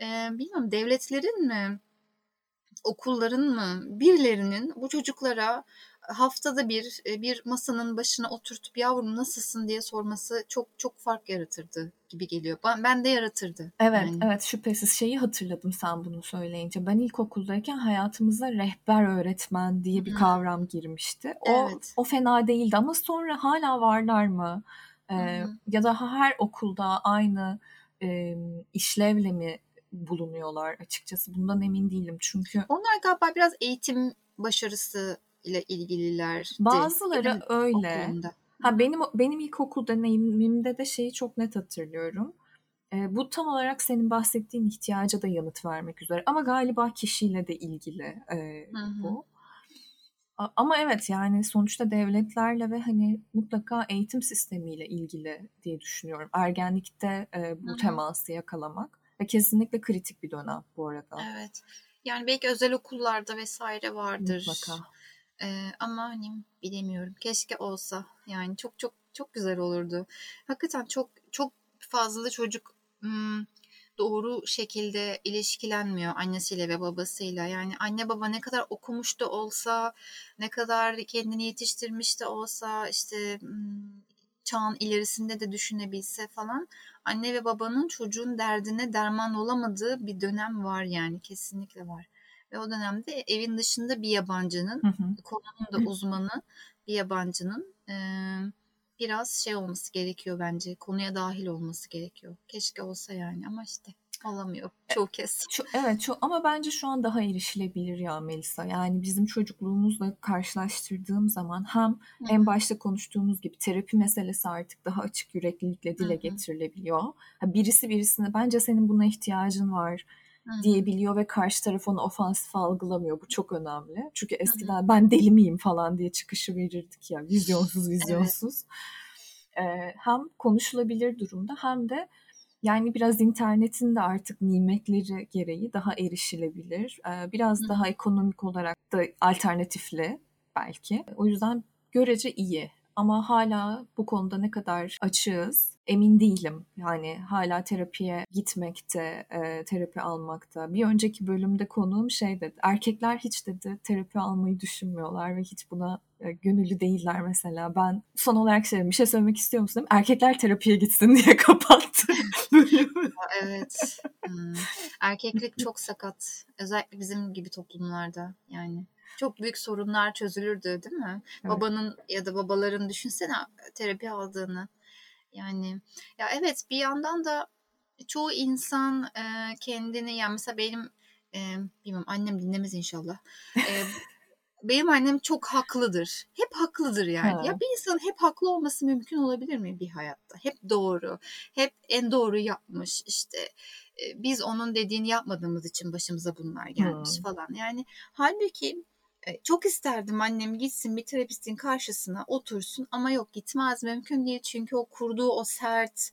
Speaker 2: e, bilmiyorum devletlerin mi okulların mı birilerinin bu çocuklara haftada bir e, bir masanın başına oturtup yavrum nasılsın diye sorması çok çok fark yaratırdı gibi geliyor. Ben, ben de yaratırdı.
Speaker 1: Evet, yani. evet şüphesiz şeyi hatırladım sen bunu söyleyince. Ben ilkokuldayken hayatımıza rehber öğretmen diye bir Hı. kavram girmişti. O evet. o fena değildi ama sonra hala varlar mı? Ee, ya da her okulda aynı e, işlevle mi bulunuyorlar açıkçası. Bundan emin değilim çünkü.
Speaker 2: Onlar galiba biraz eğitim başarısı ile ilgililer.
Speaker 1: Bazıları öyle. Okulunda. Ha benim benim ilkokul deneyimimde de şeyi çok net hatırlıyorum. E, bu tam olarak senin bahsettiğin ihtiyaca da yanıt vermek üzere ama galiba kişiyle de ilgili e, bu. Ama evet yani sonuçta devletlerle ve hani mutlaka eğitim sistemiyle ilgili diye düşünüyorum. Ergenlikte e, bu Hı-hı. teması yakalamak ve kesinlikle kritik bir dönem bu arada.
Speaker 2: Evet. Yani belki özel okullarda vesaire vardır. Mutlaka. Ee, ama hani bilemiyorum. Keşke olsa. Yani çok çok çok güzel olurdu. Hakikaten çok çok fazla çocuk hmm, doğru şekilde ilişkilenmiyor annesiyle ve babasıyla. Yani anne baba ne kadar okumuş da olsa, ne kadar kendini yetiştirmiş de olsa, işte çağın ilerisinde de düşünebilse falan anne ve babanın çocuğun derdine derman olamadığı bir dönem var yani kesinlikle var. Ve o dönemde evin dışında bir yabancının, hı hı. konunun da uzmanı bir yabancının e, biraz şey olması gerekiyor bence. Konuya dahil olması gerekiyor. Keşke olsa yani ama işte olamıyor e, çoğu kez.
Speaker 1: Şu, evet çok ama bence şu an daha erişilebilir ya Melisa. Yani bizim çocukluğumuzla karşılaştırdığım zaman hem Hı-hı. en başta konuştuğumuz gibi terapi meselesi artık daha açık yüreklilikle dile Hı-hı. getirilebiliyor. Ha, birisi birisine bence senin buna ihtiyacın var Hı-hı. diyebiliyor ve karşı taraf onu ofansif algılamıyor. Bu çok önemli. Çünkü eskiden Hı-hı. ben deli miyim falan diye çıkışı verirdik ya vizyonsuz *laughs* vizyonsuz. Evet. Ee, hem konuşulabilir durumda hem de yani biraz internetin de artık nimetleri gereği daha erişilebilir. Ee, biraz Hı. daha ekonomik olarak da alternatifli belki. O yüzden görece iyi ama hala bu konuda ne kadar açığız emin değilim. Yani hala terapiye gitmekte, e, terapi almakta. Bir önceki bölümde konuğum şey dedi. Erkekler hiç dedi terapi almayı düşünmüyorlar ve hiç buna e, gönüllü değiller mesela. Ben son olarak şey bir şey söylemek istiyor musun? Erkekler terapiye gitsin diye *laughs* kapattı *laughs* bölümü.
Speaker 2: evet. Hmm. Erkeklik çok sakat. Özellikle bizim gibi toplumlarda yani çok büyük sorunlar çözülürdü değil mi? Evet. Babanın ya da babaların düşünsene terapi aldığını. Yani ya evet bir yandan da çoğu insan e, kendini yani mesela benim e, bilmem annem dinlemez inşallah. E, *laughs* benim annem çok haklıdır. Hep haklıdır yani. Ha. Ya bir insanın hep haklı olması mümkün olabilir mi bir hayatta? Hep doğru. Hep en doğru yapmış işte. E, biz onun dediğini yapmadığımız için başımıza bunlar gelmiş hmm. falan. Yani halbuki çok isterdim annem gitsin bir terapistin karşısına otursun ama yok gitmez mümkün değil. Çünkü o kurduğu o sert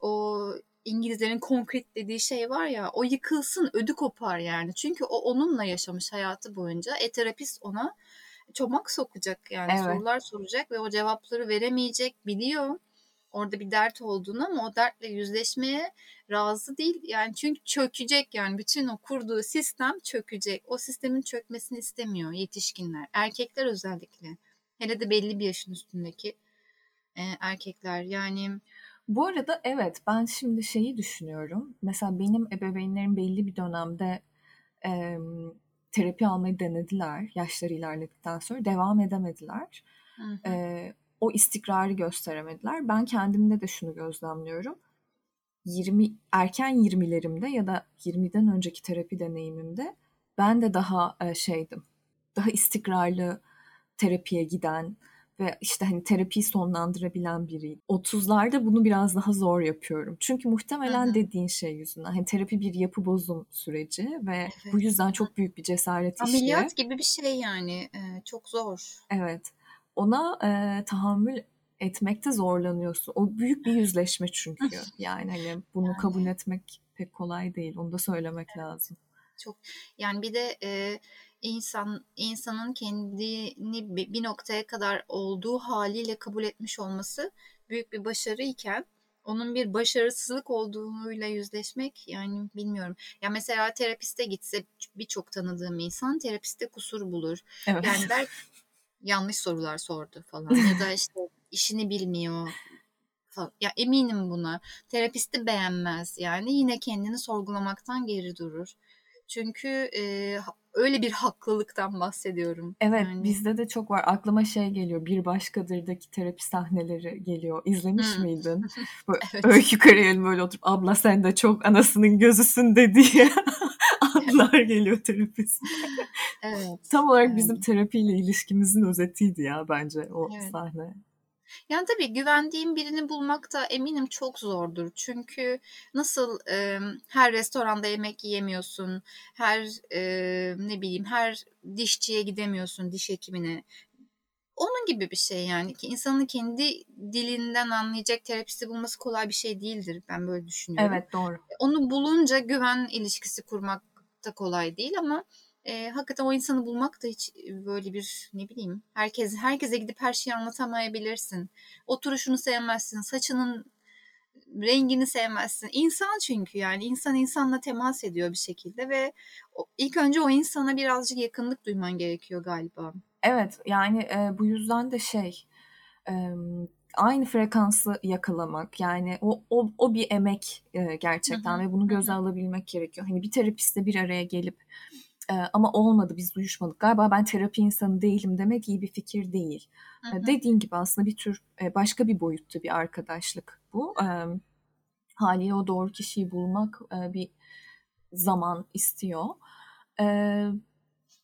Speaker 2: o İngilizlerin konkret dediği şey var ya o yıkılsın ödü kopar yani. Çünkü o onunla yaşamış hayatı boyunca. E terapist ona çomak sokacak yani evet. sorular soracak ve o cevapları veremeyecek biliyor orada bir dert olduğunu ama o dertle yüzleşmeye razı değil. Yani çünkü çökecek yani bütün o kurduğu sistem çökecek. O sistemin çökmesini istemiyor yetişkinler. Erkekler özellikle. Hele de belli bir yaşın üstündeki e, erkekler. Yani
Speaker 1: bu arada evet ben şimdi şeyi düşünüyorum. Mesela benim ebeveynlerim belli bir dönemde e, terapi almayı denediler. Yaşları ilerledikten sonra devam edemediler. Hı hı. E, o istikrarı gösteremediler. Ben kendimde de şunu gözlemliyorum. 20 erken 20'lerimde ya da 20'den önceki terapi deneyimimde ben de daha e, şeydim. Daha istikrarlı terapiye giden, ve işte hani terapiyi sonlandırabilen biriyim. 30'larda bunu biraz daha zor yapıyorum. Çünkü muhtemelen Hı-hı. dediğin şey yüzünden. Hani terapi bir yapı bozum süreci ve evet. bu yüzden çok büyük bir cesaret
Speaker 2: işi. Ameliyat gibi bir şey yani. Ee, çok zor.
Speaker 1: Evet. Ona e, tahammül etmekte zorlanıyorsun. O büyük bir yüzleşme çünkü. Yani hani bunu yani. kabul etmek pek kolay değil. Onu da söylemek evet. lazım.
Speaker 2: Çok yani bir de e, insan insanın kendini bir noktaya kadar olduğu haliyle kabul etmiş olması büyük bir başarı iken onun bir başarısızlık olduğuyla yüzleşmek yani bilmiyorum. Ya mesela terapiste gitse birçok tanıdığım insan terapiste kusur bulur. Evet. Yani der yanlış sorular sordu falan *laughs* ya da işte işini bilmiyor falan. Ya eminim buna. Terapisti beğenmez yani yine kendini sorgulamaktan geri durur. Çünkü e, öyle bir haklılıktan bahsediyorum.
Speaker 1: Evet yani. bizde de çok var. Aklıma şey geliyor. Bir başkadırdaki terapi sahneleri geliyor. İzlemiş hmm. miydin? *laughs* Böyle evet. Öykü Karayel'in böyle oturup abla sen de çok anasının gözüsün dediği *laughs* anlar geliyor terapist. evet. Tam olarak evet. bizim terapiyle ilişkimizin özetiydi ya bence o evet. sahne.
Speaker 2: Yani tabii güvendiğim birini bulmak da eminim çok zordur. Çünkü nasıl e, her restoranda yemek yiyemiyorsun, her e, ne bileyim her dişçiye gidemiyorsun diş hekimine. Onun gibi bir şey yani ki insanın kendi dilinden anlayacak terapisti bulması kolay bir şey değildir. Ben böyle düşünüyorum.
Speaker 1: Evet doğru.
Speaker 2: Onu bulunca güven ilişkisi kurmak da kolay değil ama e, hakikaten o insanı bulmak da hiç böyle bir ne bileyim herkes herkese gidip her şeyi anlatamayabilirsin. Oturuşunu sevmezsin, saçının rengini sevmezsin. İnsan çünkü yani insan insanla temas ediyor bir şekilde ve ilk önce o insana birazcık yakınlık duyman gerekiyor galiba.
Speaker 1: Evet yani e, bu yüzden de şey e, aynı frekansı yakalamak yani o o, o bir emek e, gerçekten hı hı. ve bunu göze alabilmek gerekiyor. Hani bir terapistle bir araya gelip e, ama olmadı biz uyuşmadık. Galiba ben terapi insanı değilim demek iyi bir fikir değil. Hı hı. Dediğin gibi aslında bir tür e, başka bir boyutta bir arkadaşlık bu. E, haliyle o doğru kişiyi bulmak e, bir zaman istiyor. E,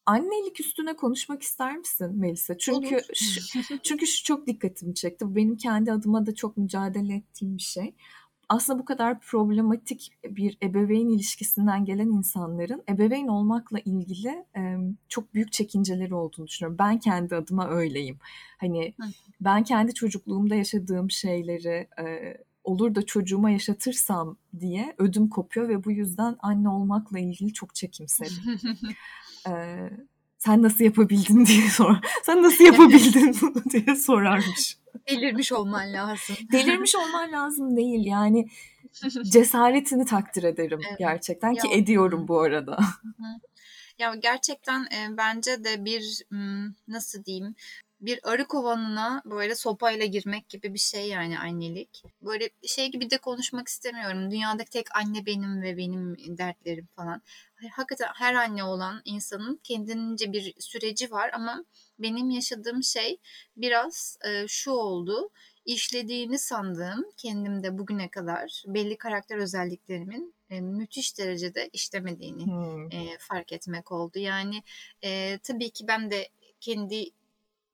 Speaker 1: annelik üstüne konuşmak ister misin Melisa? Çünkü şu, *laughs* çünkü şu çok dikkatimi çekti. Bu benim kendi adıma da çok mücadele ettiğim bir şey aslında bu kadar problematik bir ebeveyn ilişkisinden gelen insanların ebeveyn olmakla ilgili e, çok büyük çekinceleri olduğunu düşünüyorum. Ben kendi adıma öyleyim. Hani ben kendi çocukluğumda yaşadığım şeyleri e, olur da çocuğuma yaşatırsam diye ödüm kopuyor ve bu yüzden anne olmakla ilgili çok çekimserim. *laughs* ee, sen nasıl yapabildin diye sor. *laughs* Sen nasıl yapabildin bunu diye sorarmış.
Speaker 2: Delirmiş olman lazım. *laughs*
Speaker 1: Delirmiş olman lazım değil yani cesaretini takdir ederim evet. gerçekten ki ya, ediyorum bu arada.
Speaker 2: Ya gerçekten e, bence de bir nasıl diyeyim bir arı kovanına böyle sopayla girmek gibi bir şey yani annelik. Böyle şey gibi de konuşmak istemiyorum. Dünyadaki tek anne benim ve benim dertlerim falan. Hakikaten her anne olan insanın kendince bir süreci var ama benim yaşadığım şey biraz e, şu oldu. İşlediğini sandığım kendimde bugüne kadar belli karakter özelliklerimin e, müthiş derecede işlemediğini hmm. e, fark etmek oldu. Yani e, tabii ki ben de kendi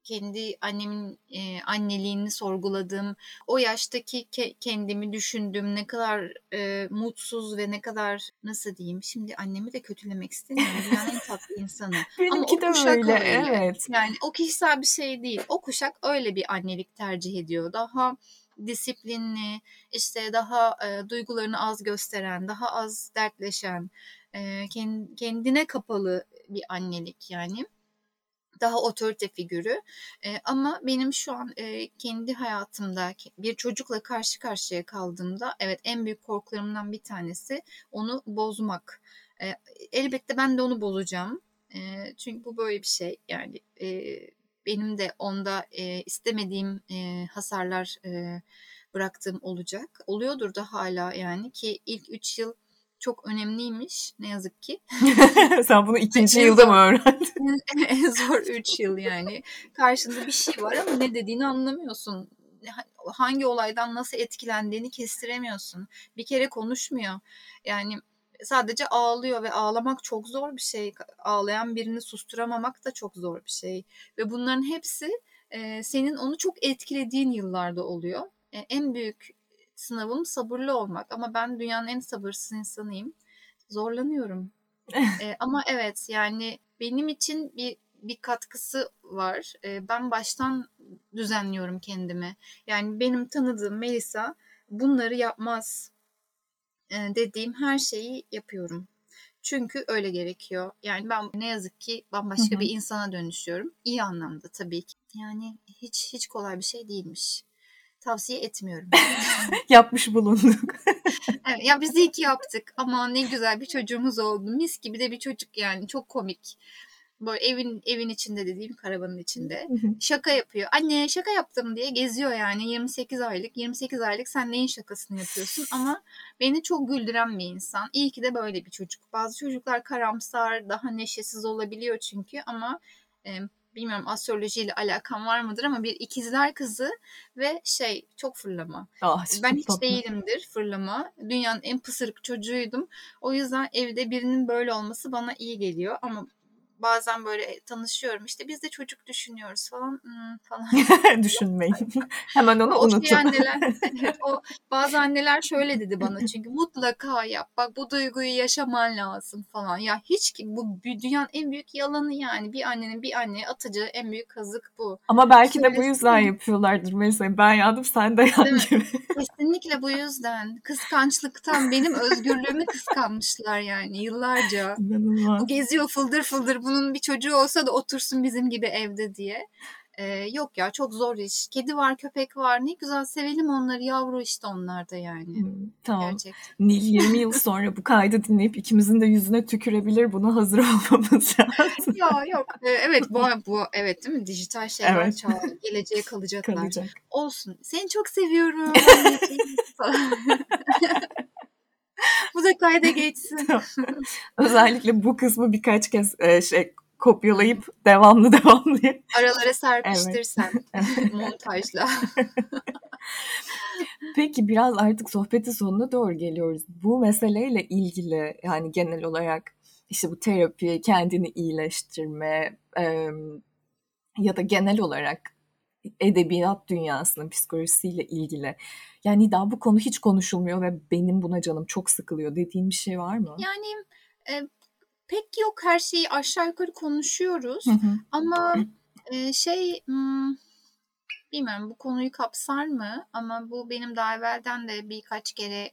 Speaker 2: kendi annemin e, anneliğini sorguladığım, o yaştaki ke- kendimi düşündüğüm ne kadar e, mutsuz ve ne kadar nasıl diyeyim şimdi annemi de kötülemek istemiyorum. *laughs* Dünyanın en tatlı insanı. Ama o kuşak öyle, öyle. Evet. Yani o kişisel bir şey değil. O kuşak öyle bir annelik tercih ediyor. Daha disiplinli, işte daha e, duygularını az gösteren, daha az dertleşen, e, kendine kapalı bir annelik yani daha otorite figürü. E, ama benim şu an e, kendi hayatımda bir çocukla karşı karşıya kaldığımda evet en büyük korkularımdan bir tanesi onu bozmak. E, elbette ben de onu bozacağım. E, çünkü bu böyle bir şey. Yani e, benim de onda e, istemediğim e, hasarlar e, bıraktığım olacak. Oluyordur da hala yani ki ilk 3 yıl çok önemliymiş ne yazık ki. *laughs*
Speaker 1: Sen bunu ikinci yılda mı öğrendin? *laughs*
Speaker 2: en zor üç yıl yani. Karşında bir şey var ama ne dediğini anlamıyorsun. Hangi olaydan nasıl etkilendiğini kestiremiyorsun. Bir kere konuşmuyor. Yani sadece ağlıyor ve ağlamak çok zor bir şey. Ağlayan birini susturamamak da çok zor bir şey. Ve bunların hepsi senin onu çok etkilediğin yıllarda oluyor. E, en büyük sınavım sabırlı olmak ama ben dünyanın en sabırsız insanıyım. Zorlanıyorum. *laughs* e, ama evet yani benim için bir bir katkısı var. E, ben baştan düzenliyorum kendimi. Yani benim tanıdığım Melisa bunları yapmaz e, dediğim her şeyi yapıyorum. Çünkü öyle gerekiyor. Yani ben ne yazık ki bambaşka hı hı. bir insana dönüşüyorum. İyi anlamda tabii ki. Yani hiç hiç kolay bir şey değilmiş. Tavsiye etmiyorum. *laughs*
Speaker 1: Yapmış bulunduk. *laughs*
Speaker 2: evet, ya biz iyi ki yaptık. Ama ne güzel bir çocuğumuz oldu. Mis gibi de bir çocuk yani. Çok komik böyle evin evin içinde dediğim karavanın içinde şaka yapıyor. Anne şaka yaptım diye geziyor yani 28 aylık. 28 aylık sen neyin şakasını yapıyorsun ama beni çok güldüren bir insan. İyi ki de böyle bir çocuk. Bazı çocuklar karamsar, daha neşesiz olabiliyor çünkü ama e, bilmiyorum astrolojiyle alakam var mıdır ama bir ikizler kızı ve şey çok fırlama. Ah, ben hiç tatlı. değilimdir fırlama. Dünyanın en pısırık çocuğuydum. O yüzden evde birinin böyle olması bana iyi geliyor ama bazen böyle tanışıyorum işte biz de çocuk düşünüyoruz falan hmm, falan. *laughs*
Speaker 1: Düşünmeyin. *laughs* Hemen onu o şey unutun. Şey
Speaker 2: anneler, *laughs* o, bazı anneler şöyle dedi bana çünkü mutlaka yap bak bu duyguyu yaşaman lazım falan. Ya hiç ki bu dünyanın en büyük yalanı yani bir annenin bir anneye atacağı en büyük kazık bu.
Speaker 1: Ama belki Söylesin. de bu yüzden yapıyorlardır mesela ben yandım sen de yan gibi.
Speaker 2: Kesinlikle bu yüzden kıskançlıktan benim özgürlüğümü kıskanmışlar yani yıllarca. İnanılmaz. O geziyor fıldır fıldır bunun bir çocuğu olsa da otursun bizim gibi evde diye. Ee, yok ya çok zor iş. Kedi var, köpek var. Ne güzel sevelim onları. Yavru işte onlar da yani. Hmm,
Speaker 1: tamam. Gerçekten. Nil 20 yıl sonra bu kaydı dinleyip ikimizin de yüzüne tükürebilir. Buna hazır *laughs* olmamız lazım.
Speaker 2: ya yok. Ee, evet bu, bu evet değil mi? Dijital şeyler evet. çağ, geleceğe kalacaklar. Kalacak. Olsun. Seni çok seviyorum. *laughs* bu da kayda geçsin. *laughs*
Speaker 1: Özellikle bu kısmı birkaç kez e, şey kopyalayıp *laughs* devamlı devamlı.
Speaker 2: Aralara serpiştirsen evet. *laughs* montajla.
Speaker 1: Peki biraz artık sohbetin sonuna doğru geliyoruz. Bu meseleyle ilgili yani genel olarak işte bu terapi, kendini iyileştirme e, ya da genel olarak edebiyat dünyasının psikolojisiyle ilgili. Yani daha bu konu hiç konuşulmuyor ve benim buna canım çok sıkılıyor dediğin bir şey var mı?
Speaker 2: Yani e, pek yok her şeyi aşağı yukarı konuşuyoruz. Hı hı. Ama e, şey hmm, bilmiyorum bu konuyu kapsar mı ama bu benim daha evvelden de birkaç kere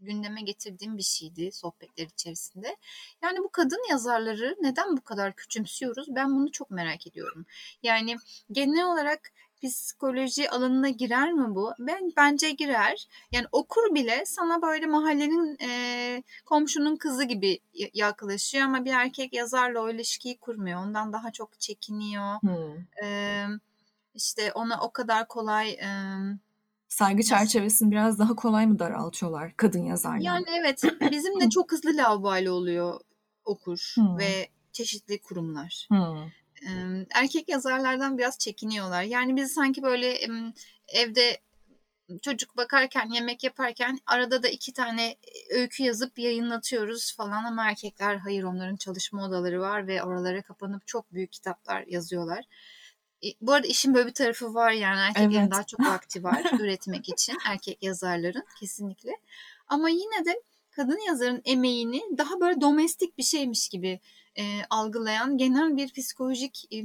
Speaker 2: gündeme getirdiğim bir şeydi sohbetler içerisinde. Yani bu kadın yazarları neden bu kadar küçümsüyoruz? Ben bunu çok merak ediyorum. Yani genel olarak psikoloji alanına girer mi bu? Ben bence girer. Yani okur bile sana böyle mahallenin e, komşunun kızı gibi yaklaşıyor ama bir erkek yazarla o ilişkiyi kurmuyor. Ondan daha çok çekiniyor. Hmm. E, işte ona o kadar kolay e,
Speaker 1: saygı çerçevesini biraz daha kolay mı daraltıyorlar kadın yazarlar?
Speaker 2: Yani evet *clears throat* bizim de çok hızlı lavabali oluyor okur hmm. ve çeşitli kurumlar. Hmm erkek yazarlardan biraz çekiniyorlar. Yani biz sanki böyle evde çocuk bakarken, yemek yaparken arada da iki tane öykü yazıp yayınlatıyoruz falan ama erkekler hayır onların çalışma odaları var ve oralara kapanıp çok büyük kitaplar yazıyorlar. Bu arada işin böyle bir tarafı var yani erkeklerin evet. daha çok vakti var *laughs* üretmek için erkek yazarların kesinlikle. Ama yine de kadın yazarın emeğini daha böyle domestik bir şeymiş gibi e, algılayan genel bir psikolojik e,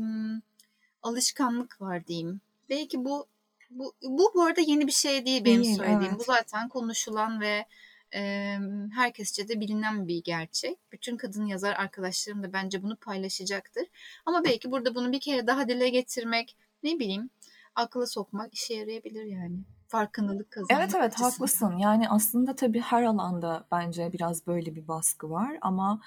Speaker 2: alışkanlık var diyeyim. Belki bu bu bu bu arada yeni bir şey değil benim değil, söylediğim. Evet. Bu zaten konuşulan ve e, herkesçe de bilinen bir gerçek. Bütün kadın yazar arkadaşlarım da bence bunu paylaşacaktır. Ama belki burada bunu bir kere daha dile getirmek, ne bileyim, akla sokmak işe yarayabilir yani farkındalık kazanmak
Speaker 1: Evet evet açısından. haklısın. Yani aslında tabii her alanda bence biraz böyle bir baskı var ama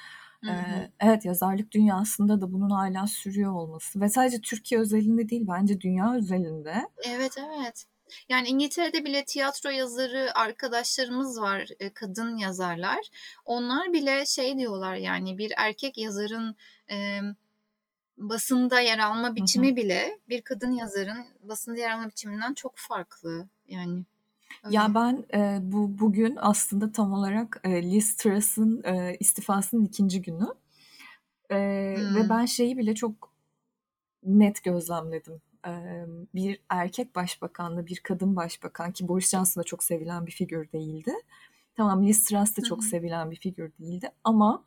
Speaker 1: Hı hı. evet yazarlık dünyasında da bunun hala sürüyor olması ve sadece Türkiye özelinde değil bence dünya özelinde.
Speaker 2: Evet evet. Yani İngiltere'de bile tiyatro yazarı arkadaşlarımız var, kadın yazarlar. Onlar bile şey diyorlar yani bir erkek yazarın e, basında yer alma biçimi hı hı. bile bir kadın yazarın basında yer alma biçiminden çok farklı. Yani
Speaker 1: Öyle. Ya ben e, bu bugün aslında tam olarak e, Liz Truss'ın e, istifasının ikinci günü e, hmm. ve ben şeyi bile çok net gözlemledim. bir erkek başbakanla bir kadın başbakan ki Boris Johnson da çok sevilen bir figür değildi. Tamam Liz Truss da çok sevilen bir figür değildi ama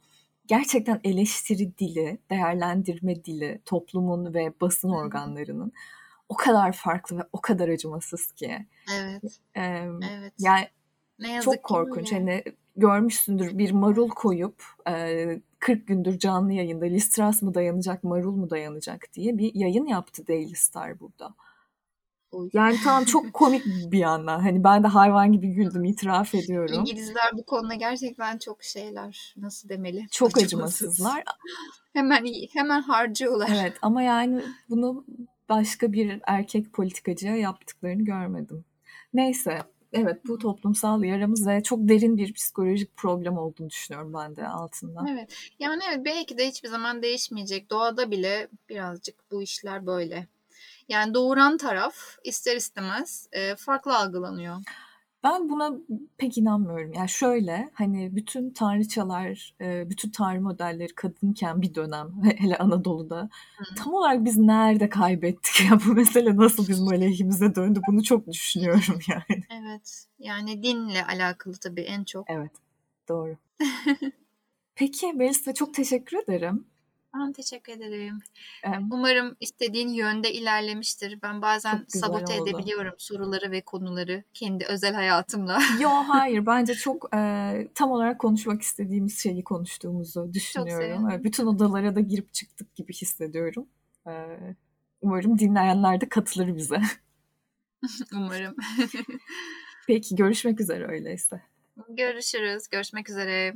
Speaker 1: gerçekten eleştiri dili, değerlendirme dili toplumun ve basın organlarının o kadar farklı ve o kadar acımasız ki.
Speaker 2: Evet.
Speaker 1: Ee, evet. Yani ne yazık çok korkunç. Hani görmüşsündür bir marul koyup e, 40 gündür canlı yayında Liz Truss mı dayanacak, marul mu dayanacak diye bir yayın yaptı Daily Star burada. Yani tamam çok *laughs* komik bir yandan. Hani ben de hayvan gibi güldüm itiraf ediyorum.
Speaker 2: İngilizler bu konuda gerçekten çok şeyler nasıl demeli?
Speaker 1: Çok acımasızlar.
Speaker 2: hemen hemen harcıyorlar.
Speaker 1: Evet ama yani bunu başka bir erkek politikacıya yaptıklarını görmedim. Neyse evet bu toplumsal yaramız ve çok derin bir psikolojik problem olduğunu düşünüyorum ben de altından.
Speaker 2: Evet yani evet belki de hiçbir zaman değişmeyecek. Doğada bile birazcık bu işler böyle. Yani doğuran taraf ister istemez e, farklı algılanıyor.
Speaker 1: Ben buna pek inanmıyorum. Yani şöyle hani bütün tanrıçalar, bütün tanrı modelleri kadınken bir dönem *laughs* hele Anadolu'da Hı. tam olarak biz nerede kaybettik *laughs* ya bu mesele nasıl bizim aleyhimize döndü bunu çok düşünüyorum *laughs* yani.
Speaker 2: Evet yani dinle alakalı tabii en çok.
Speaker 1: Evet doğru. Peki Melisa çok teşekkür ederim.
Speaker 2: Ben teşekkür ederim. Evet. Umarım istediğin yönde ilerlemiştir. Ben bazen sabote oldu. edebiliyorum soruları ve konuları kendi özel hayatımla. *laughs*
Speaker 1: Yo hayır bence çok e, tam olarak konuşmak istediğimiz şeyi konuştuğumuzu düşünüyorum. Bütün odalara da girip çıktık gibi hissediyorum. E, umarım dinleyenler de katılır bize. *laughs*
Speaker 2: umarım. *laughs*
Speaker 1: Peki görüşmek üzere öyleyse.
Speaker 2: Görüşürüz. Görüşmek üzere.